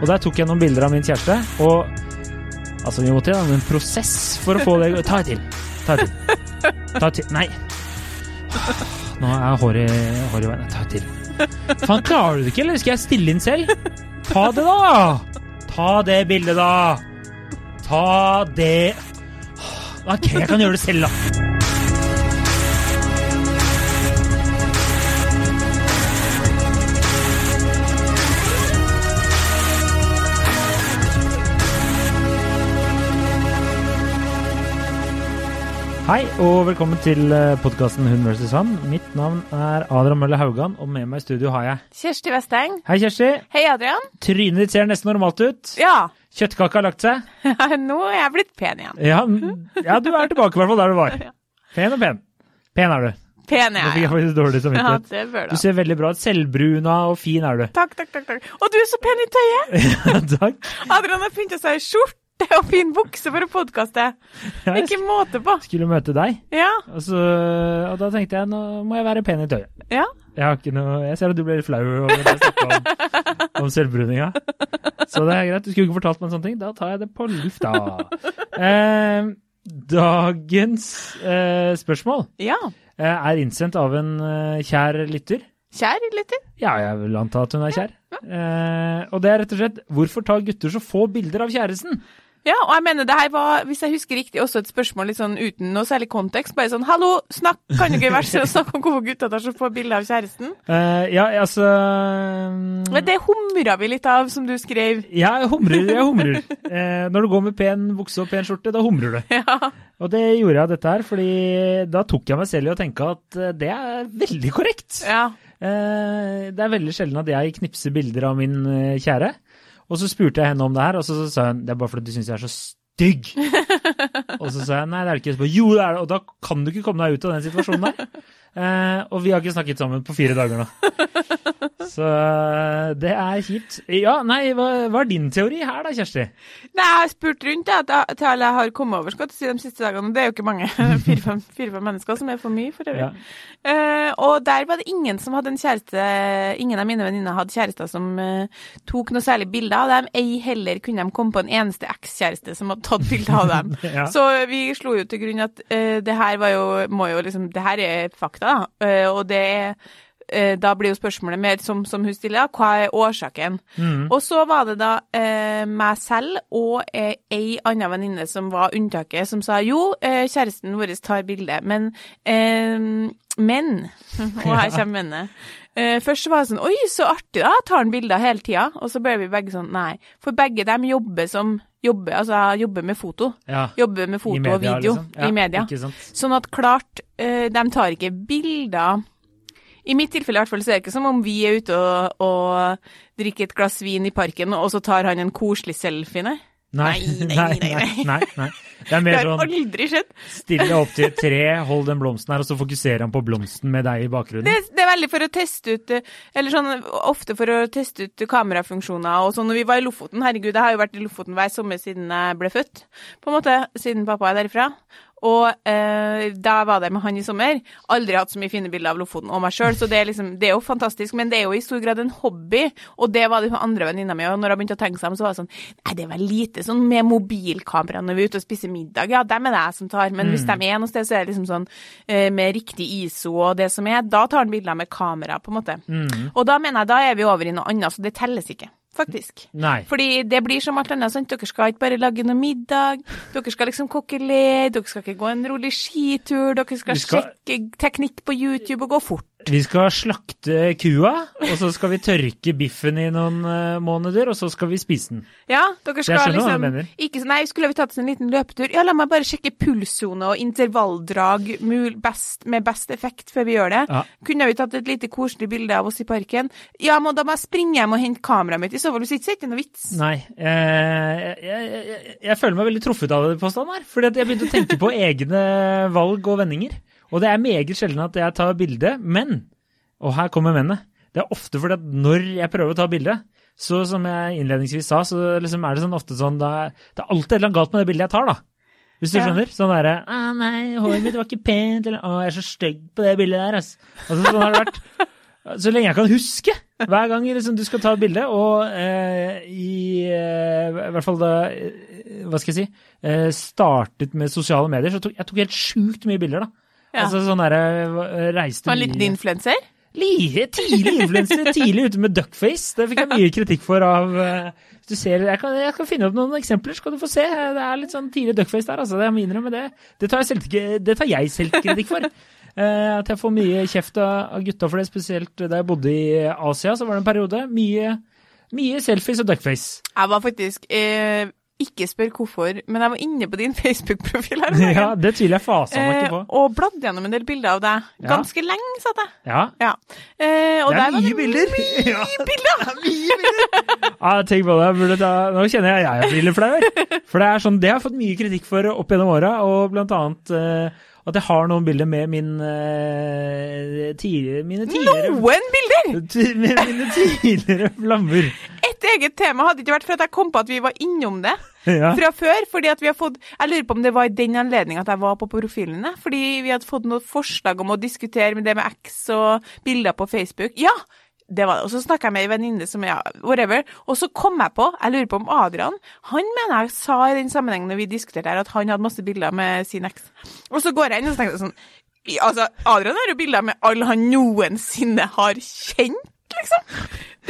Og der tok jeg noen bilder av min kjæreste, og altså, vi måtte gjennom en prosess for å få det Ta et til. Ta et til. Ta et til. Nei. Nå er håret hår i veien. Ta et til. Faen, klarer du det ikke, eller skal jeg stille inn selv? Ta det, da! Ta det bildet, da! Ta det OK, jeg kan gjøre det selv, da. Hei og velkommen til podkasten Hun vs. han. Mitt navn er Adrian Mølle Haugan, og med meg i studio har jeg Kjersti Westeng. Hei, Kjersti. Hei, Adrian. Trynet ditt ser nesten normalt ut. Ja, Kjøttkaka har lagt seg. nå er jeg blitt pen igjen. Ja, ja du er tilbake i hvert fall der du var. Pen og pen. Pen er du. Pen er jeg jeg. faktisk dårlig Ja, det bør Du du. ser veldig bra ut. Selvbruna og fin er du. Takk, takk, takk. takk. Og du er så pen i tøyet. Takk. Adrian har pynta seg i skjorte og fin bukse for å podkaste. Jeg Ikke måte på. skulle møte deg, Ja, og, så, og da tenkte jeg nå må jeg være pen i tøyet. ja. Jeg har ikke noe Jeg ser at du ble litt flau over at jeg snakka om, om selvbruninga. Så det er greit. Du skulle ikke fortalt meg en sånn ting. Da tar jeg det på lufta. Eh, dagens eh, spørsmål ja. eh, er innsendt av en eh, kjær lytter. Kjær lytter. Ja, jeg vil anta at hun er kjær. Eh, og det er rett og slett hvorfor tar gutter så få bilder av kjæresten? Ja, og jeg mener det her var, hvis jeg husker riktig, også et spørsmål litt sånn uten noe særlig kontekst. Bare sånn 'hallo, snakk, kan du ikke være så snakke om hvorfor gutta tar så få bilder av kjæresten'? Uh, ja, altså mm, Men det humra vi litt av, som du skrev. Ja, jeg humrer. Jeg humrer. uh, når du går med pen bukse og pen skjorte, da humrer du. Ja. Og det gjorde jeg dette her, fordi da tok jeg meg selv i å tenke at eh, det er veldig korrekt. ja. Det er veldig sjelden at jeg knipser bilder av min kjære. Og så spurte jeg henne om det her, og så, sa hun det er bare fordi du syns jeg er så stygg. og så sa jeg nei, det er det ikke. Så bare, jo, det er det. Og da kan du ikke komme deg ut av den situasjonen der. Eh, og vi har ikke snakket sammen på fire dager nå. Så eh, det er kjipt. Ja, nei, hva, hva er din teori her da, Kjersti? Nei, jeg har spurt rundt jeg, til alle jeg har kommet over skal si, de siste dagene. Det er jo ikke mange. Fire-fem fire, mennesker, som er for mye for øvrig. Ja. Uh, og der var det ingen som hadde en kjæreste Ingen av mine venninner hadde kjærester som uh, tok noe særlig bilder av dem. Ei heller kunne de komme på en eneste ekskjæreste som hadde tatt bilde av dem. Ja. Så vi slo jo til grunn at uh, det her var jo, må jo liksom Det her er fakta, da. Og det er eh, da blir jo spørsmålet mer som, som hun stiller, hva er årsaken? Mm. Og så var det da eh, meg selv og eh, ei anna venninne som var unntaket, som sa jo, eh, kjæresten vår tar bilde, men eh, Men Og her kommer mennet. Eh, først var det sånn Oi, så artig, da! Tar han bilder hele tida? Og så ble vi begge sånn Nei. For begge dem jobber som jobber, altså jobber med foto. Ja. Jobber med foto media, og video liksom. Ja, i media. Sånn at klart, eh, de tar ikke bilder I mitt tilfelle i hvert fall så er det ikke som om vi er ute og, og drikker et glass vin i parken, og så tar han en koselig selfie, nei. Nei, Nei, nei, nei, nei. Det er Det mer har sånn aldri skjedd. stille opp til et tre, hold den blomsten her, og så fokuserer han på blomsten med deg i bakgrunnen. Det, det er veldig for å teste ut Eller sånn ofte for å teste ut kamerafunksjoner og sånn. Når vi var i Lofoten, herregud, jeg har jo vært i Lofoten hver sommer siden jeg ble født, på en måte, siden pappa er derifra. Og eh, da var det med han i sommer. Aldri hatt så mye fine bilder av Lofoten og meg sjøl, så det er, liksom, det er jo fantastisk. Men det er jo i stor grad en hobby, og det var det hun andre venninna mi. Og når jeg begynte å tenke seg om, så var det sånn Nei, det er vel lite sånn med mobilkamera når vi er ute og spiser middag. Ja, dem er det jeg som tar. Men hvis de er noe sted, så er det liksom sånn eh, med riktig ISO og det som er. Da tar han bilder med kamera, på en måte. Og da mener jeg da er vi over i noe annet, så det telles ikke. Faktisk. Nei. Fordi det blir som alt annet. sant? Dere skal ikke bare lage noe middag. Dere skal liksom kokkelere. Dere skal ikke gå en rolig skitur. Dere skal, skal- sjekke teknikk på YouTube og gå fort. Vi skal slakte kua, og så skal vi tørke biffen i noen eh, måneder, og så skal vi spise den. Ja, dere skal hva liksom ikke, Nei, skulle vi tatt oss en liten løpetur? Ja, la meg bare sjekke pulssone og intervalldrag mul, best, med best effekt før vi gjør det. Ja. Kunne vi tatt et lite koselig bilde av oss i parken? Ja, må, da må jeg springe hjem og hente kameraet mitt. I så fall hvis ikke, er det ikke noe vits. Nei. Eh, jeg, jeg, jeg, jeg føler meg veldig truffet av påstanden her, fordi jeg begynte å tenke på egne valg og vendinger. Og det er meget sjelden at jeg tar bilde, men Og her kommer mennet. Det er ofte fordi at når jeg prøver å ta bilde, så som jeg innledningsvis sa, så liksom er det sånn ofte sånn Det er alltid et eller annet galt med det bildet jeg tar, da. Hvis du Ja. skjønner? Sånn derre ah, 'Nei, håret mitt var ikke pent', eller 'Å, jeg er så stygg på det bildet der', altså. altså sånn har det vært. Så lenge jeg kan huske. Hver gang liksom, du skal ta et bilde, og eh, i hvert fall da eh, Hva skal jeg si? eh, Startet med sosiale medier, så tok jeg tok helt sjukt mye bilder, da. Ja. Altså sånn derre Reiste Var en liten influenser? Lige, Tidlig influenser, tidlig ute med duckface. Det fikk jeg mye kritikk for av eh, Hvis du ser Jeg kan, jeg kan finne opp noen eksempler, så kan du få se. Det er litt sånn tidlig duckface der, altså. Jeg må innrømme det. Det tar jeg, selvkritikk- det tar jeg selvkritikk for. Eh, at jeg får mye kjeft av av gutta for det, spesielt da jeg bodde i Asia, så var det en periode. Mye, mye selfies og duckface. Jeg var faktisk eh, Ikke spør hvorfor, men jeg var inne på din Facebook-profil her. Ja, det tviler jeg fasen meg Eh, ikke på. og bladde gjennom en del bilder av deg. Ja. Ganske lenge, satt jeg. Ja, Ja. Eh, det er er bilder. mye bilder. Ja. Mye bilder! Ja, tenk på det. Ta, nå kjenner jeg jeg blir litt flau. For det er sånn, det har jeg fått mye kritikk for opp gjennom åra, og blant annet eh, at jeg har noen bilder med min, eh, tidligere, mine tidligere Noen bilder! Med mine tidligere flammer. Et eget tema hadde ikke vært for at jeg kom på at vi var innom det Ja. fra før. fordi at vi har fått, Jeg lurer på om det var i den anledning at jeg var på profilen. Fordi vi hadde fått noen forslag om å diskutere med det med X og bilder på Facebook. Ja! Det var det. Og så snakka jeg med ei venninne som ja, whatever. Og så kom jeg på, jeg lurer på om Adrian Han mener jeg sa i den sammenhengen når vi diskuterte her, at han hadde masse bilder med sin eks. Og så går jeg inn og så tenker sånn Altså, Adrian har jo bilder med alle han noensinne har kjent, liksom.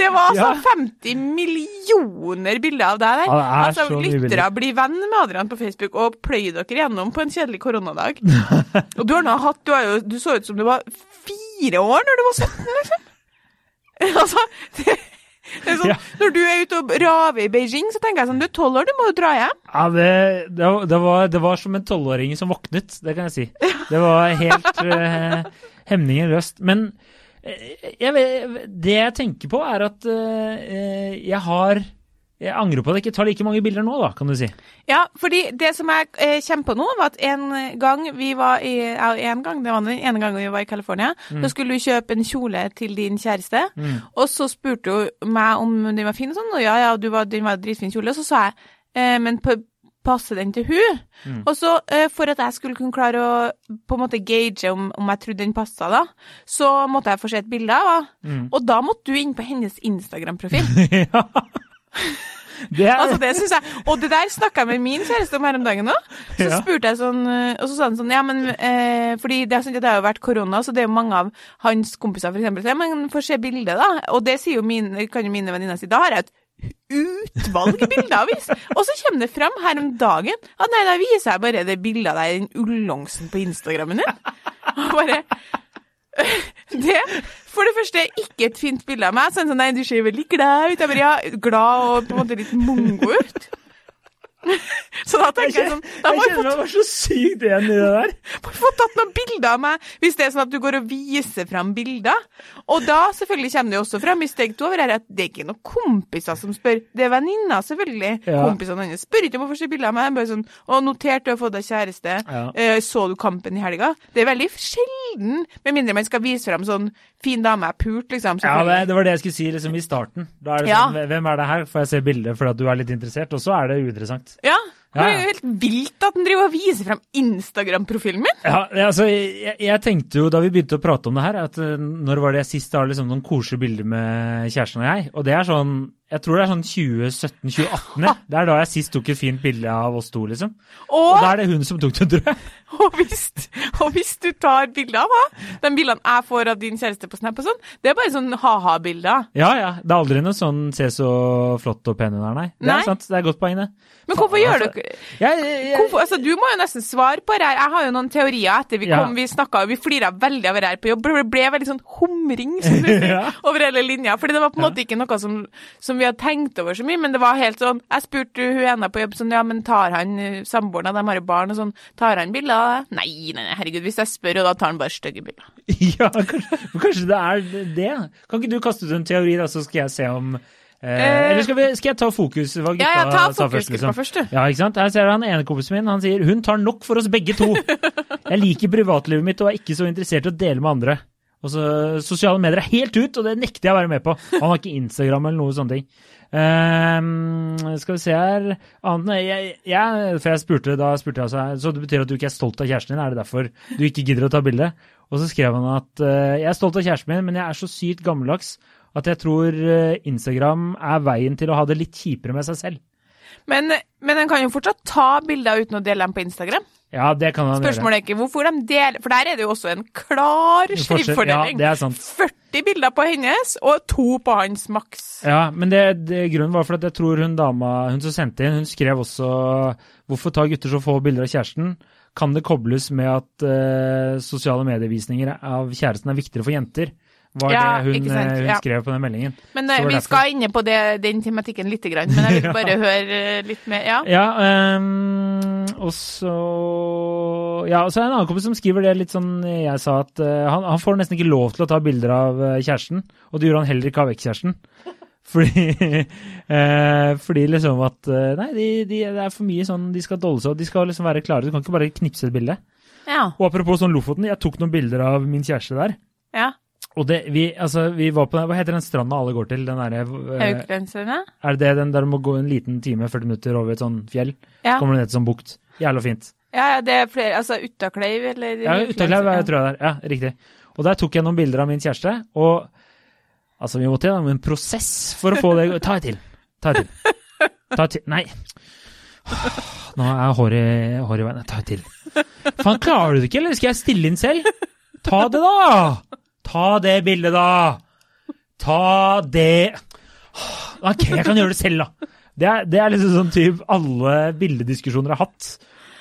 Det var altså Ja. 50 millioner bilder av deg der. Ja, altså, lyttere blir venn med Adrian på Facebook og pløy dere gjennom på en kjedelig koronadag. og du har nå hatt du, har jo, du så ut som du var fire år når du var 17, liksom. altså, det, det sånn, Ja. Når du er ute og raver i Beijing, så tenker jeg sånn Du er tolv år, du må jo dra hjem. Ja, det, det, var- det, var, det var som en tolvåring som våknet, det kan jeg si. Det var helt uh, hemninger løst. Men eh, jeg, vet- det jeg tenker på, er at eh, jeg har Jeg angrer på at jeg ikke tar like mange bilder nå, da, kan du si. Ja, fordi det som jeg eh, kommer på nå, var at en gang vi var i Ja, en gang, det var den ene gangen vi var i California. Da skulle du kjøpe en kjole til din kjæreste, og så spurte hun meg om den var fin og sånn, og ja, ja, du var, den var dritfin kjole. Og så sa jeg, eh, men på, passer den til hun? Og så, eh, for at jeg skulle kunne klare å på en måte gauge om, om jeg trodde den passa, da, så måtte jeg få se et bilde av henne. Og da måtte du inn på hennes Instagram-profil. ja. Det er, Altså, det synes jeg. Og det der snakka jeg med min kjæreste om her om dagen òg. Så Ja. spurte jeg sånn, eh, og så sa han sånn, ja, men eh, Fordi det, det har jo vært korona, så det er jo mange av hans kompiser for eksempel, sier, men få se bildet, da. Og det sier jo mine, kan jo mine venninner si. Da har jeg et utvalg bilder av is. Og så kommer det fram her om dagen at nei, da viser jeg bare det bildet av deg i den ullongsen på Instagrammen din. Og bare det, for det første, ikke et fint bilde av meg. Sånn sånn, nei, du ser veldig glad ut. Jeg bare, ja, glad og på en måte litt mongo ut. Så da tenker jeg sånn, da må jeg kjenner meg så sykt igjen i det der. få, få tatt noen bilder av meg, hvis det er sånn at du går og viser fram bilder. Og da selvfølgelig kommer det også fram i steg to over her at det er ikke noen kompiser som spør. Det er venninner, selvfølgelig. Ja. Kompisene hennes spør ikke om å få se bilder av meg. Bare sånn, å, notert du har fått deg kjæreste. Ja. Eh, så du kampen i helga? Det er veldig sjelden, med mindre man skal vise fram sånn fin dame er pult, liksom. Ja, det, det var det jeg skulle si liksom i starten. Da er det Ja. sånn, Hvem er det her? Får jeg se bildet fordi du er litt interessert? Og så er det uinteressant. Ja. Ja, Det er jo helt vilt at den driver og viser frem Instagram-profilen min. Ja, altså, jeg, jeg tenkte jo da vi begynte å prate om det her, at eh, når var det jeg sist har liksom noen koselige bilder med kjæresten og jeg? Og det er sånn Jeg tror det er sånn 2017-2018. Det er da jeg sist tok et fint bilde av oss to, liksom. Og Og, da er det hun som tok det, tror jeg. og, hvis, og hvis du tar bilde av henne, de bildene jeg får av din kjæreste på Snap og sånn, det er bare sånn ha-ha-bilder. Ja, ja. Det er aldri noe sånn 'se så flott og pen hun er', nei. Det Nei. er sant. Det er godt poeng, det. Men hvorfor gjør altså. du Jeg, jeg, Hvorfor, altså, du må jo nesten svare på det her. Jeg har jo noen teorier etter vi Ja. kom, vi snakka vi flira veldig av det her på jobb. Det ble veldig sånn humring som du sier, Ja. over hele linja. Fordi det var på en måte ikke noe som, som vi hadde tenkt over så mye, men det var helt sånn Jeg spurte hun ene på jobb sånn, ja, men tar han eh, samboeren dem har jo barn og sånn, tar han bilder av det? Nei, nei, herregud, hvis jeg spør, og da tar han bare stygge bilder. ja, kanskje, kanskje det er det. Kan ikke du kaste ut en teori, da, så skal jeg se om eh, Eh, Eller skal, vi, skal jeg ta fokus? Hva gutta Ja, ja, ta sa liksom. først, du. Ja, ikke sant? Her ser han ene kompisen min. Han sier 'hun tar nok for oss begge to'. Jeg liker privatlivet mitt og er ikke så interessert i å dele med andre. Og så Sosiale medier er helt ut, og det nekter jeg å være med på. Han har ikke Instagram eller noe sånne ting. Uh, skal vi se her Annet jeg, jeg, For jeg spurte da spurte jeg altså, Så det betyr at du ikke er stolt av kjæresten din? Er det derfor du ikke gidder å ta bilde? Og så skrev han at uh, jeg er stolt av kjæresten min, men jeg er så sykt gammeldags at jeg tror eh, Instagram er veien til å ha det litt kjipere med seg selv. Men, men en kan jo fortsatt ta bilder uten å dele dem på Instagram. Ja, det kan han. Spørsmålet er ikke hvorfor de deler, for der er det jo også en klar skrivefordeling. Ja, det er sant. 40 bilder på hennes, og to på hans maks. Ja, men det, det, grunnen var for at jeg tror hun dama hun som sendte inn, hun skrev også Hvorfor tar gutter så få bilder av kjæresten? Kan det kobles med at uh, sosiale medievisninger av kjæresten er viktigere for jenter? Var Ja, det hun, eh, hun ja. skrev på den meldingen. Men eh, vi derfor- skal inne på det, den tematikken grann, men jeg vil bare høre litt mer. Ja. Ja, ehm, og så Ja, og så er det en annen kompis som skriver det litt sånn Jeg sa at uh, han, han får nesten ikke lov til å ta bilder av uh, kjæresten, og det gjorde han heller ikke av ekskjæresten. Fordi, uh, fordi liksom at Nei, de, de, det er for mye sånn De skal dolle seg, og de skal liksom være klare. Du kan ikke bare knipse et bilde. ja. Og apropos sånn Lofoten, jeg tok noen bilder av min kjæreste der. ja. Og det, vi, altså, vi var på den, Hva heter den stranda alle går til? Den eh, Hauklandsøyene? Er det det den der du må gå en liten time, 40 minutter over et sånn fjell? Ja. Så Kommer du ned til sånn bukt. Jævla fint. ja, ja, det er flere Altså Uttakleiv, eller Ja, Uttakleiv ja. tror jeg det er. Ja, riktig. Og der tok jeg noen bilder av min kjæreste, og altså, vi måtte gjennom en prosess for å få det Ta et til. Ta et til. Ta et til. Nei. Nå er håret hår i veien. Ta et til. Faen, klarer du det ikke, eller skal jeg stille inn selv? Ta det, da! Ta det bildet, da! Ta det Ok, jeg kan gjøre det selv, da. Det er, det er liksom sånn typ alle bildediskusjoner jeg har hatt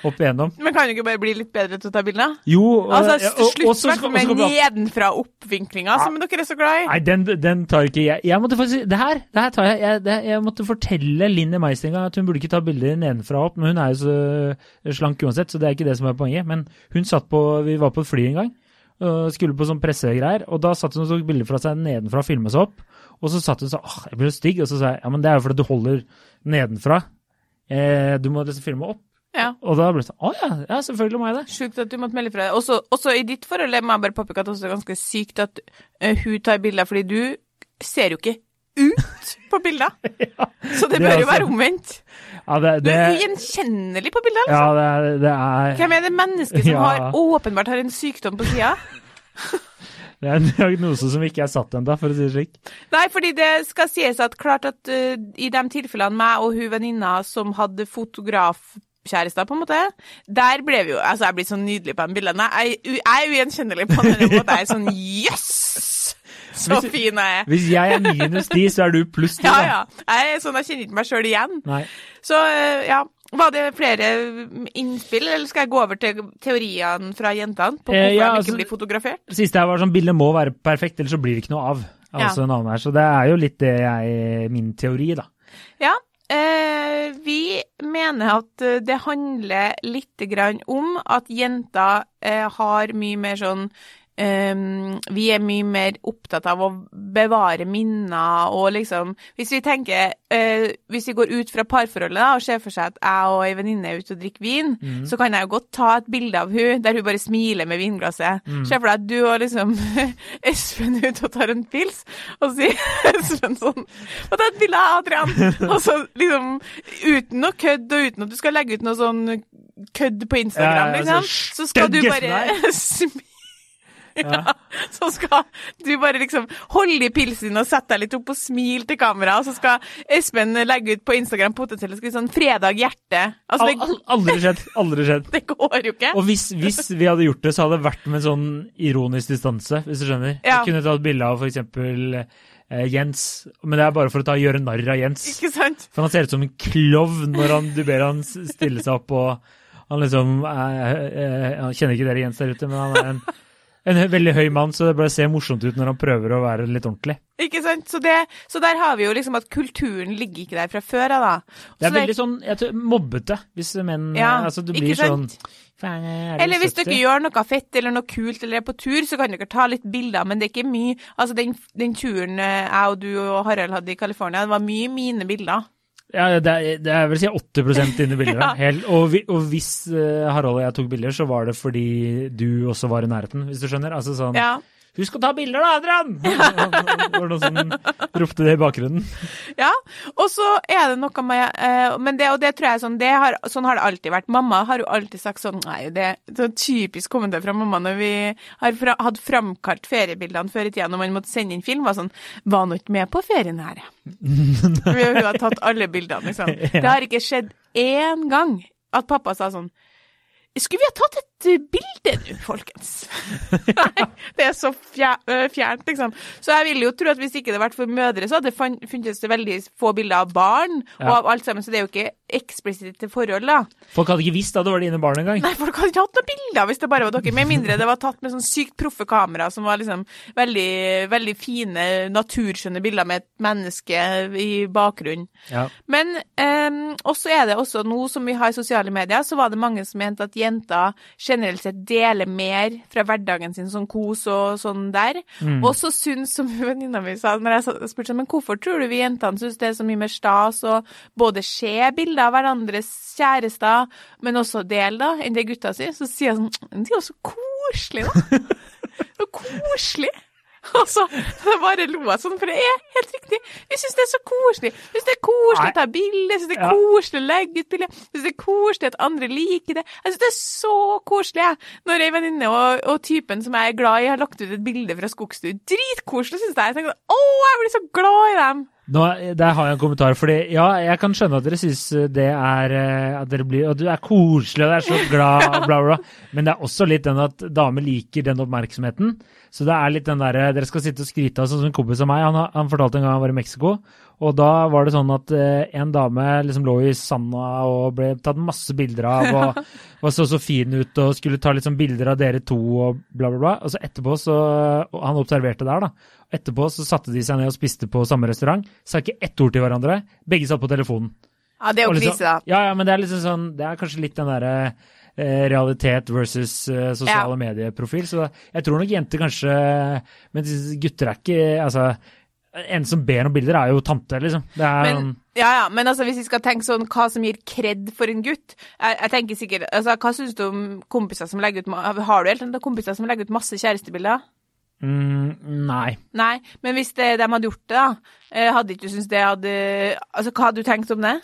opp igjennom. Men kan du ikke bare bli litt bedre til å ta bilder? Jo, Altså, ja, og- slutt i hvert fall med nedenfra-opp-vinklinga, som dere er så glad i. Nei, den, den tar ikke jeg. Jeg måtte faktisk, det her, det her tar jeg, jeg, det, jeg måtte fortelle Linn gang at hun burde ikke ta bilder nedenfra og opp, men hun er jo så slank uansett, så det er ikke det som er poenget. Men hun satt på, vi var på et fly en gang, skulle på sånn pressegreier, og da satt hun og tok bilder fra seg nedenfra og filmet seg opp, og så satt hun og sa åh, jeg blir så stygg, og så sa jeg ja, men det er jo fordi du holder nedenfra. Eh, du må liksom filme opp. Ja. Og da ble det sånn, å ja, ja, selvfølgelig må jeg det. Sjukt at du måtte melde fra deg. Også, også i ditt forhold det må jeg bare påpeke at det er ganske sykt at eh, hun tar bilder, fordi du ser jo ikke ut på bilder. Så det det bør jo være omvendt. Ja, det, Du er ugjenkjennelig på bilder, ja, altså. det, er- det er... Hvem er det mennesket som Ja. har, åpenbart har en sykdom på sida? Det er en diagnose som ikke er satt ennå, for å si det slik. Nei, fordi det skal sies at klart at uh, i de tilfellene meg og hun venninna som hadde fotografkjærester, på en måte, der ble vi jo Altså, jeg blir så nydelig på de bildene. Jeg, jeg er ugjenkjennelig på den måten. Jeg er sånn Jøss! Så Hvis- fin jeg er. Hvis jeg er minus de, så er du pluss de. Ja, ja. Jeg er sånn, jeg kjenner ikke meg sjøl igjen. Nei. Så eh, ja. Var det flere innspill, eller skal jeg gå over til teoriene fra jentene på Eh, hvorfor ja, de altså- ikke blir fotografert? Det siste her var sånn, bildet må være perfekt, ellers så blir det ikke noe av. Ja. Altså annen her. Så det er jo litt det jeg, min teori, da. Ja. Eh, vi mener at eh, det handler litt om at jenter eh, har mye mer sånn eh, vi er mye mer opptatt av å bevare minner og liksom Hvis vi tenker uh, Hvis vi går ut fra parforholdet da, og ser for seg at jeg og ei venninne er ute og drikker vin, så kan jeg jo godt ta et bilde av hun der hun bare smiler med vinglasset. Se for deg at du og liksom Espen er ute og tar en pils, og sier Espen sånn Og ta et bilde av Adrian! Og så liksom Uten noe kødd, og uten at du skal legge ut noe sånn kødd på Instagram, Ja, ja, liksom, altså, så skal du bare. Ja. Så skal du bare liksom holde i pilsen og sette deg litt opp og smile til kamera, og så skal Espen legge ut på Instagram potensielt sånn 'fredag hjerte'. Altså, det, al aldri skjedd. Aldri skjedd. det går jo ikke. Og hvis, hvis vi hadde gjort det, så hadde det vært med sånn ironisk distanse, hvis du skjønner. Ja. Jeg kunne tatt bilde av for eksempel eh, Jens, men det er bare for å ta, gjøre narr av Jens. Ikke sant? For han ser ut som en klovn når han, du ber han stille seg opp, og han liksom er, er, Han kjenner ikke dere Jens der ute, men han er en, en veldig høy mann, så det bare ser morsomt ut når han prøver å være litt ordentlig. Ikke sant? Så, det, så der har vi jo liksom at kulturen ligger ikke der fra før av, da. Det er Så veldig sånn jeg tror, mobbete, hvis menn Ja, altså, Du blir sånn er Eller hvis 70? dere gjør noe fett eller noe kult eller er på tur, så kan dere ta litt bilder, men det er ikke mye Altså, den, den turen eh, jeg og du og Harald hadde i California, det var mye mine bilder. Ja, det er, det er vel si 8 inne i bildet. Ja. Helt, og, vi, og hvis eh, Harald og jeg tok bilder, så var det fordi du også var i nærheten, hvis du skjønner. Altså sånn, Ja. Husk å ta bilder, da, Adrian! Det var noen som ropte det i bakgrunnen. Ja, og så er det noe med eh, Men det, og det tror jeg sånn det har, Sånn har det alltid vært. Mamma har jo alltid sagt sånn Nei, det er så typisk kommentar fra mamma når vi har fra, hadde framkalt feriebildene før i tida når man måtte sende inn film, var sånn Var nå ikke med på ferien her, Vi har tatt alle bildene, liksom. Det har ikke skjedd én gang at pappa sa sånn skulle vi ha tatt et bilde nå, folkens? Nei, det er så fjernt, liksom. Så jeg vil jo tro at hvis ikke det hadde vært for mødre, så hadde det funnes det veldig få bilder av barn ja. og av alt sammen. Så det er jo ikke eksplisitte forhold, da. Folk hadde ikke visst at det var dine barn engang? Nei, folk hadde ikke hatt noen bilder hvis det bare var dere. Med mindre det var tatt med sånn sykt proffe kamera som var liksom veldig, veldig fine, naturskjønne bilder med et menneske i bakgrunnen. Ja. Men um, også er det også nå som vi har sosiale medier, så var det mange som mente at jenter generelt sett deler mer fra hverdagen sin, sånn kos og sånn der. Mm. Og så syns, som venninna mi sa når jeg spurte sånn, men hvorfor tror du vi jentene syns det er så mye mer stas å både se bilder av hverandres kjærester, men også del, da, enn det gutta sier, så sier jeg sånn De er jo så koselige, da. Så koselig. Og så bare lo jeg sånn, for det er helt riktig. Vi syns det er så koselig. Vi syns det er koselig å ta bilde, syns det er koselig å legge ut bilde, syns det er koselig at andre liker det. Jeg syns det er så koselig, jeg. Når ei venninne og, og, typen som jeg er glad i, har lagt ut et bilde fra skogstur. Dritkoselig, syns jeg. Jeg tenker å, jeg blir så glad i dem. Nå, der har jeg en kommentar. fordi ja, jeg kan skjønne at dere syns det er eh, at dere blir, at du er koselig og er så glad, bla, bla. Men det er også litt den at damer liker den oppmerksomheten. Så det er litt den derre Dere skal sitte og skryte av sånn som en kompis av meg. Han, han, fortalte en gang han var i Mexico, og da var det sånn at eh, en dame liksom lå i sanda og ble tatt masse bilder av og og så så fin ut og skulle ta sånn bilder av dere to og bla, bla, bla. Og så etterpå så og Han observerte der, da. Etterpå så satte de seg ned og spiste på samme restaurant. Sa ikke ett ord til hverandre. Begge satt på telefonen. Ja, det er jo liksom, krise, da. Ja, ja, men det er liksom sånn Det er kanskje litt den derre eh, realitet versus uh, sosiale ja. medieprofil. Så jeg tror nok jenter kanskje Men gutter er ikke Altså en som ber om bilder, er jo tante, liksom. men, ja, ja, men altså, hvis vi skal tenke sånn hva som gir kred for en gutt Jeg, jeg tenker sikkert altså, Hva syns du om kompiser som legger ut Har du helt kompiser som legger ut masse kjærestebilder? Mm, nei. Nei, Men hvis det, de hadde gjort det, da, eh, hadde ikke du syntes det hadde Altså, hva hadde du tenkt om det?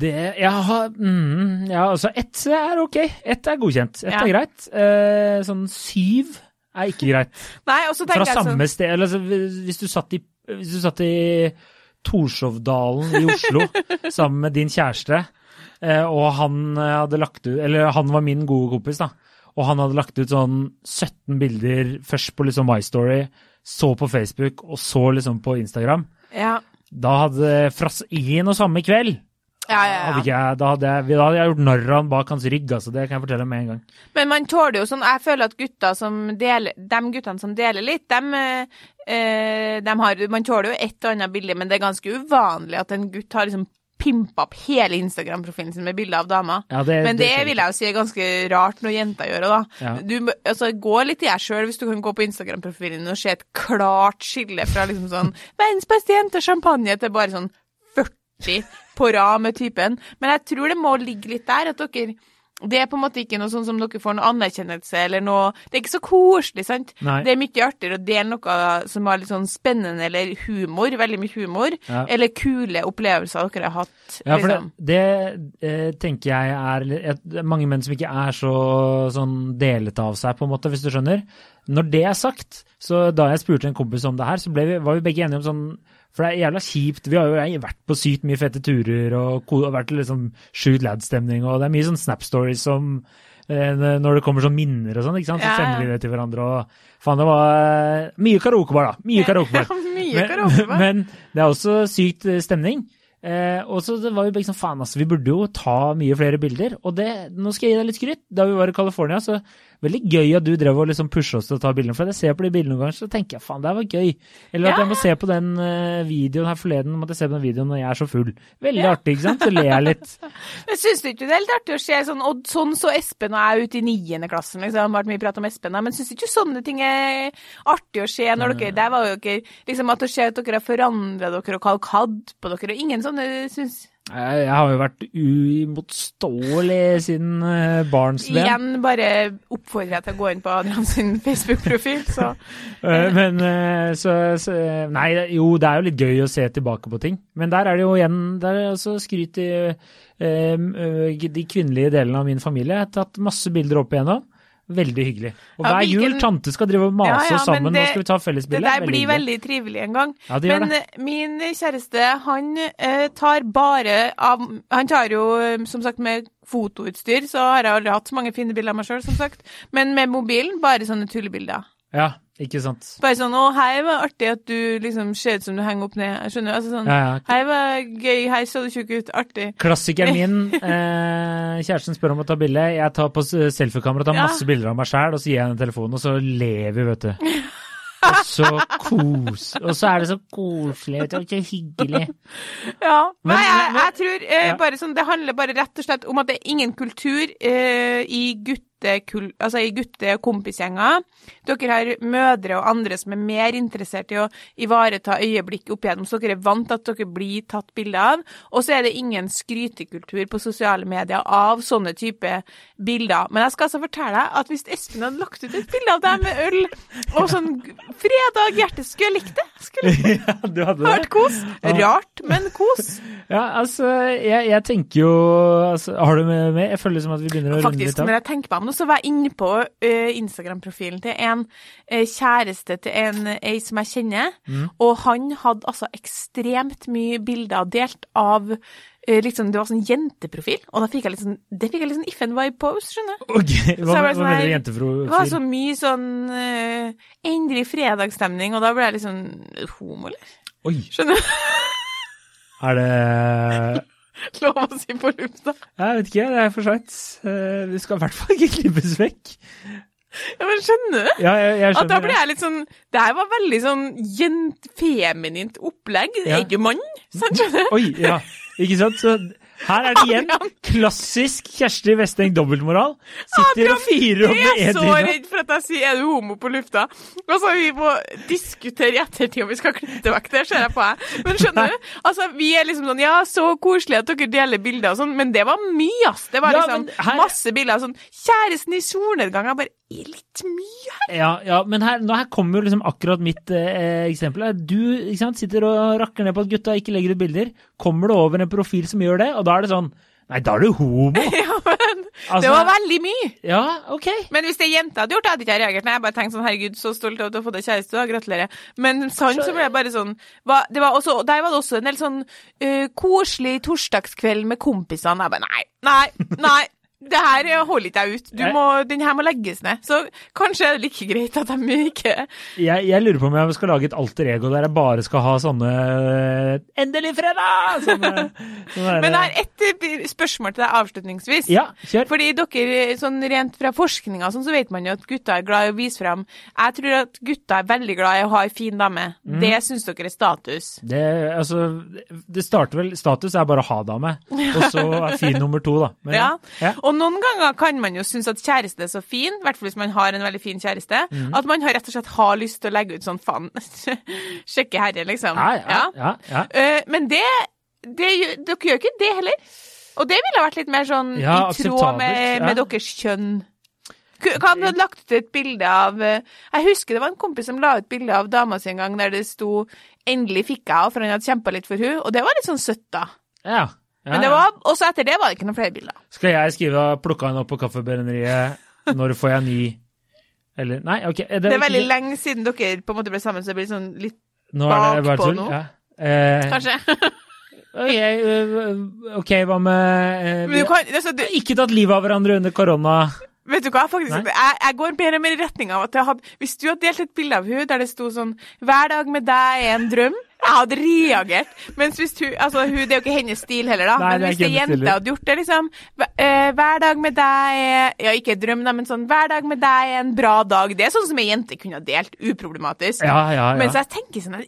Det Jeg har mm, Ja, altså, ett er ok. Ett er godkjent. Ett ja. er greit. Eh, sånn syv er ikke greit. Nei, og så tenker Fra jeg samme sånn... sted altså, Hvis du satt i, hvis du satt i Torshovdalen i Oslo sammen med din kjæreste, eh, og han hadde lagt ut Eller han var min gode kompis, da. Og han hadde lagt ut sånn 17 bilder først på liksom My Story, så på Facebook, og så liksom på Instagram. Ja. Da hadde fra en og samme kveld ja, ja, ja. Hadde jeg, da, hadde jeg, da, hadde jeg, gjort narr av han bak hans rygg, altså. Det kan jeg fortelle med en gang. Men man tåler jo sånn Jeg føler at gutta som deler De guttene som deler litt, dem, eh, dem har Man tåler jo et og annet bilde, men det er ganske uvanlig at en gutt har liksom pimpa opp hele Instagram-profilen sin med bilder av damer. Ja, det, Men det, det vil jeg jo si er ganske rart når jenter gjør det, da. Ja. Du, altså, gå litt i deg sjøl hvis du kan gå på Instagram-profilen og se et klart skille fra liksom sånn 'verdens beste jente, champagne' til bare sånn 40 på rad med typen. Men jeg tror det må ligge litt der, at dere det er på en måte ikke noe sånn som dere får noe anerkjennelse eller noe Det er ikke så koselig, sant? Nei. Det er mye artigere å dele noe som har litt sånn spennende eller humor, veldig mye humor, ja. eller kule opplevelser dere har hatt. Ja, for liksom. det, det eh, tenker jeg er et, mange menn som ikke er så sånn delet av seg, på en måte, hvis du skjønner. Når det er sagt, så da jeg spurte en kompis om det her, så vi, var vi begge enige om sånn for det er jævla kjipt. Vi har jo vært på sykt mye fette turer og vært i liksom sjukt lad-stemning, og det er mye sånn Snap Stories som eh, når det kommer sånn minner og sånn, ikke sant, så sender vi det til hverandre. og Faen, det var eh, mye karaokebar, da. Mye karaokebar. mye karaokebar. Men, men det er også sykt eh, stemning. Eh, og så var vi begge sånn faen, altså, vi burde jo ta mye flere bilder. Og det, nå skal jeg gi deg litt skryt. Da vi var i California, så veldig gøy at du drev og liksom pusha oss til å ta bildene. For jeg ser på de bildene noen ganger, så tenker jeg faen, det var gøy. Eller at ja. jeg må se på den uh, videoen her forleden, måtte jeg se på den videoen når jeg er så full. Veldig ja. artig, ikke sant? Så ler jeg litt. Men syns du ikke det er litt artig å se sånn og sånn så Espen og jeg ute i niende klassen, liksom. Det har vært mye prat om Espen, men syns du ikke sånne ting er artig å se når dere Der var jo dere liksom at å se at dere har forandra dere og kalkadd på dere, og ingen sånn sånne, syns Jeg, har jo vært uimotståelig siden eh, barnsben. Igjen bare oppfordrer jeg til å gå inn på Adrian sin Facebook-profil, så Eh, Men eh, så, så Nei, jo, det er jo litt gøy å se tilbake på ting. Men der er det jo igjen Der er altså skryt i de kvinnelige delene av min familie. Jeg har tatt masse bilder opp igjennom. Veldig hyggelig. Og Ja, hver jul hvilken- tante skal drive og mase Ja, ja, oss sammen. det- Nå skal vi ta Det fellesbilde. der blir veldig trivelig en gang. Ja, det Men det. eh, min kjæreste, han eh, tar bare av Han tar jo, eh, som sagt, med fotoutstyr, så har jeg aldri hatt så mange fine bilder av meg sjøl, som sagt. Men med mobilen, bare sånne tullebilder. Ja, ikke sant. Bare sånn 'Å, hei, var artig at du liksom ser ut som du henger opp ned'. Jeg skjønner altså sånn Ja, ja. Hei, var gøy. Hei, så du tjukk ut. Artig. Klassikeren min. Eh, kjæresten spør om å ta bilde. Jeg tar på s- selfiekamera tar Ja. masse bilder av meg sjæl, og så gir jeg henne telefonen, og så ler vi, vet du. Og så kos. Og så er det så koselig og så hyggelig. Ja. Men- Nei, jeg, jeg tror eh, Ja. bare sånn Det handler bare rett og slett om at det er ingen kultur eh, i guttekul... Altså i gutte- og kompisgjenger. Dere har mødre og andre som er mer interessert i å ivareta øyeblikk opp igjennom, så dere er vant til at dere blir tatt bilde av. Og så er det ingen skrytekultur på sosiale medier av sånne type bilder. Men jeg skal altså fortelle deg at hvis Espen hadde lagt ut et bilde av deg med øl og sånn fredag hjerte, skulle jeg likt det. Skulle ja, du hadde Vært kos. Rart, men kos. Ja, altså, jeg, jeg tenker jo altså, Har du med meg? Jeg føler som at vi begynner å runde litt av. når jeg tenker meg om nå, så var jeg inne på eh, Instagram-profilen til en eh, kjæreste til en ei som jeg kjenner, Mm. og han hadde altså ekstremt mye bilder delt av eh, liksom, Det var sånn jenteprofil, og da fikk jeg litt sånn Det fikk jeg litt sånn if and why pose, skjønner du. Ok, Hva, hva sånn mener du jenteprofil? Det var så mye sånn uh, endelig fredagsstemning, og da ble jeg litt sånn homo, eller? Oi, Skjønner du? er det Lov å si på lufta. Jeg vet ikke, det er for seint. Eh, Det skal i hvert fall ikke klippes vekk. Ja, men skjønner du? Ja, jeg, jeg At da skjønner. ble jeg litt sånn Det her var veldig sånn jent, feminint opplegg. Ja. Jeg er ikke mann, sant, skjønner du? Oi, ja. Ikke sant? Så her er det igjen klassisk Kjersti Westeng dobbeltmoral. Sitter og fyrer opp Jeg med er så redd for at jeg sier 'er du homo' på lufta. Og så vi må diskutere i ettertid om vi skal klippe vekk. Det ser jeg på, deg. Men skjønner du? Altså, vi er liksom sånn 'ja, så koselig at dere deler bilder' og sånn, men det var mye, ass. Det var liksom ja, her- masse bilder sånn 'kjæresten i solnedgang'. Jeg bare litt mye her. Ja, ja, men her, nå her kommer jo liksom akkurat mitt eh, eksempel. Du sant, sitter og rakker ned på at gutta ikke legger ut bilder. Kommer du over en profil som gjør det, og da er det sånn Nei, da er du homo. Ja, men Altså- det var veldig mye. Ja, OK. Men hvis det er jente hadde gjort det, hadde ikke jeg reagert. Nei, jeg bare tenkte sånn, herregud, så stolt av at du har fått deg kjæreste, da, gratulerer. Men sånn så ble jeg bare sånn, det var også, der var det også en del sånn uh, koselig torsdagskveld med kompisene. Jeg bare, nei, nei, nei. Det her eh, holder ikke jeg ut. Du må, den her må legges ned. Så kanskje er det like greit at de ikke Jeg, jeg lurer på om jeg skal lage et alter ego der jeg bare skal ha sånne eh, Endelig fredag! Sånne, sånne Men jeg har ett eh, spørsmål til deg avslutningsvis. Ja, kjør. Fordi dere, sånn rent fra forskninga sånn, så vet man jo at gutter er glad i å vise fram Jeg tror at gutter er veldig glad i å ha ei fin dame. Mm. Det syns dere er status. Det, altså, det starter vel Status er bare å ha dame, og så er fin nummer to, da. Men, Ja. ja. Og noen ganger kan man jo synes at kjæreste er så fin, i hvert fall hvis man har en veldig fin kjæreste, Mhm. at man har rett og slett har lyst til å legge ut sånn faen Sjekke herre, liksom. Ja, ja, ja, ja. Eh, men det, det Dere gjør ikke det heller. Og det ville vært litt mer sånn i tråd med, med deres kjønn. Kan du hadde lagt ut et bilde av eh, Jeg husker det var en kompis som la ut bilde av dama si en gang der det sto 'endelig fikk jeg henne', for han hadde kjempa litt for hun og det var litt sånn søtt, da. ja. Men det var, også etter det var det ikke noen flere bilder. Skal jeg skrive 'plukka henne opp på kaffebrenneriet', når får jeg ny Eller Nei, OK. Det, Det er veldig ikke- lenge siden dere på en måte ble sammen, så det blir sånn litt Nå bakpå nå. Ja. Eh, Kanskje. ok, øh, OK, hva med eh, Men du kan, altså, du, ikke tatt livet av hverandre under korona. Vet du hva, faktisk, jeg, jeg går mer og mer i retning av at hadde, hvis du hadde delt et bilde av henne der det sto sånn 'Hver dag med deg er en drøm', jeg hadde reagert. Mens hvis hun, altså hun, Det er jo ikke hennes stil heller, da. Nei, men er hvis ei jente hadde gjort det, liksom hver- eh, dag med deg er Ja, ikke drøm, da, men sånn 'Hver dag med deg er en bra dag'. Det er sånn som ei jente kunne ha delt, uproblematisk. Ja, ja, Mens jeg tenker sånn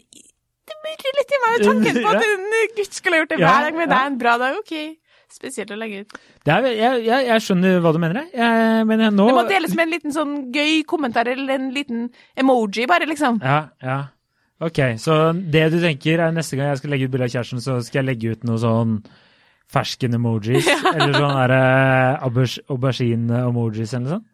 Det murrer litt i meg tanken på at Ja. en gutt skulle ha gjort det hver dag med deg deg en bra dag. Ok, spesielt å legge ut. Det er, jeg, jeg, jeg skjønner hva du mener. jeg. Men nå Det må deles med en liten sånn gøy kommentar eller en liten emoji, bare, liksom. Ja, ja. Ok, så det du tenker er neste gang jeg skal legge ut bilde av kjæresten, så skal jeg legge ut noe sånn fersken-emojis, eller sånn derre aubergine-emojis eller sånt?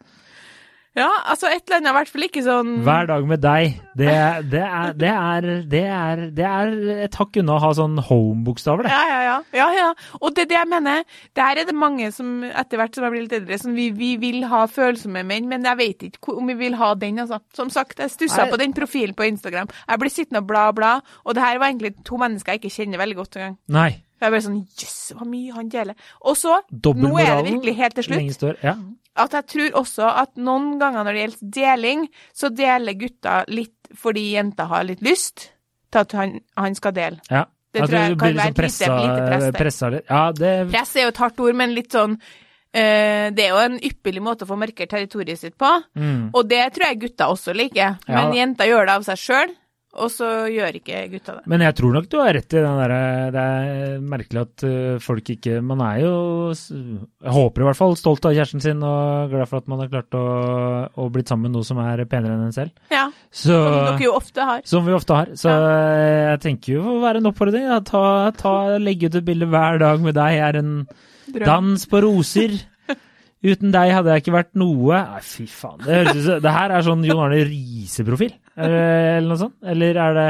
Ja, altså et eller annet, i hvert fall ikke sånn Hver dag med deg, det, det, er, det, er, det, er, det er et hakk unna å ha sånn home-bokstaver, det. Ja, ja, ja. ja, ja. Og det er det jeg mener. Der er det mange som etter hvert som jeg blir litt eldre, som vi, vi vil ha følsomme menn, men jeg vet ikke om vi vil ha den, altså. Som sagt, jeg stussa på den profilen på Instagram. Jeg blir sittende og bla, bla, og det her var egentlig to mennesker jeg ikke kjenner veldig godt engang. Nei. Jeg ble sånn Jøss, hva mye han deler. Og så, nå er det virkelig helt til slutt, står. Ja. at jeg tror også at noen ganger når det gjelder deling, så deler gutta litt fordi jenta har litt lyst til at han, han skal dele. ja. Det jeg tror jeg kan være liksom et lite- pressa litt. Ja, det Press er jo et hardt ord, men litt sånn øh, Det er jo en ypperlig måte å få markert territoriet sitt på. mm. Og det tror jeg gutta også liker. Men Ja. jenta gjør det av seg sjøl, og så gjør ikke gutta det. Men jeg tror nok du har rett i den derre Det er merkelig at uh, folk ikke Man er jo Jeg håper i hvert fall stolt av kjæresten sin og glad for at man har klart å, å blitt sammen med noe som er penere enn en selv. Ja, Så Som dere jo ofte har. Som vi ofte har. Så ja. jeg tenker jo å være en oppfordring. Ta, ta, legge ut et bilde hver dag med deg er en Drøm. dans på roser. Uten deg hadde jeg ikke vært noe Nei, fy faen. Det, høres ut som- det her er sånn Jon Arne Riise-profil, eller, noe sånt? Eller er det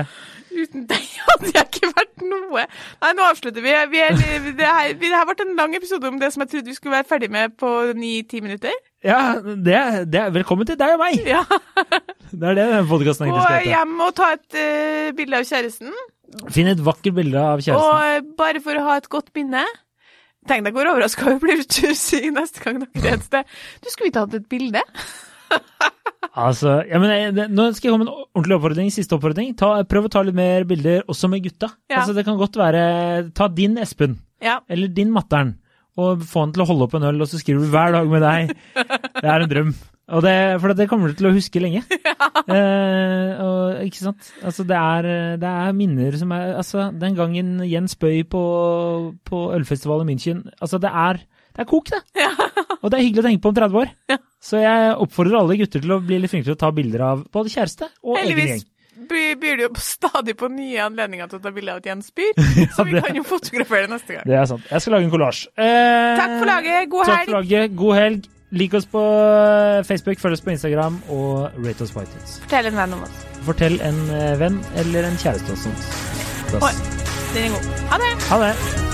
Uten deg hadde jeg ikke vært noe. Nei, nå avslutter vi. vi, er, det, her, det her ble en lang episode om det som jeg trodde vi skulle være ferdig med på ni-ti minutter. Ja, det, det velkommen til deg og meg! Ja. Det er det den podkasten egentlig skal hete. hjem og ta et uh, bilde av kjæresten. Finn et vakkert bilde av Og kjæresten. eh, bare for å ha et godt minne Tenk deg hvor overraska vi blir sier neste gang dere er et sted Du, skulle ikke hatt et bilde? Altså, ja, men jeg, det, Nå skal jeg komme med en ordentlig oppfordring. Siste oppfordring. Ta, prøv å ta litt mer bilder også med gutta. Ja. Altså, det kan godt være Ta din Espen. Ja. eller din Matteren, og få han til å holde opp en øl, og så skriver du hver dag med deg. Det er en drøm. Og det, for det kommer du til å huske lenge. Eh, og, ikke sant? Altså, det er, det er minner som er Altså, den gangen Jens Bøy på, på ølfestivalen i München Altså, det er, det er kok, det. Og det er hyggelig å tenke på om 30 år. Ja. Så jeg oppfordrer alle gutter til å bli litt flinkere til å ta bilder av både kjæreste og egen gjeng. Heldigvis by- byr du jo stadig på nye anledninger til å ta bilde av et Jens Byr, så vi kan jo fotografere det neste gang. Det er sant. Jeg skal lage en kollasj. Eh, Takk for laget. God Takk for laget. God helg. Lik oss på Facebook, følg oss på Instagram og rate oss på iTunes. Fortell en venn om oss. Fortell en eh, venn eller en kjæreste om oss. Oi. Den er god. Ha det. Ha det!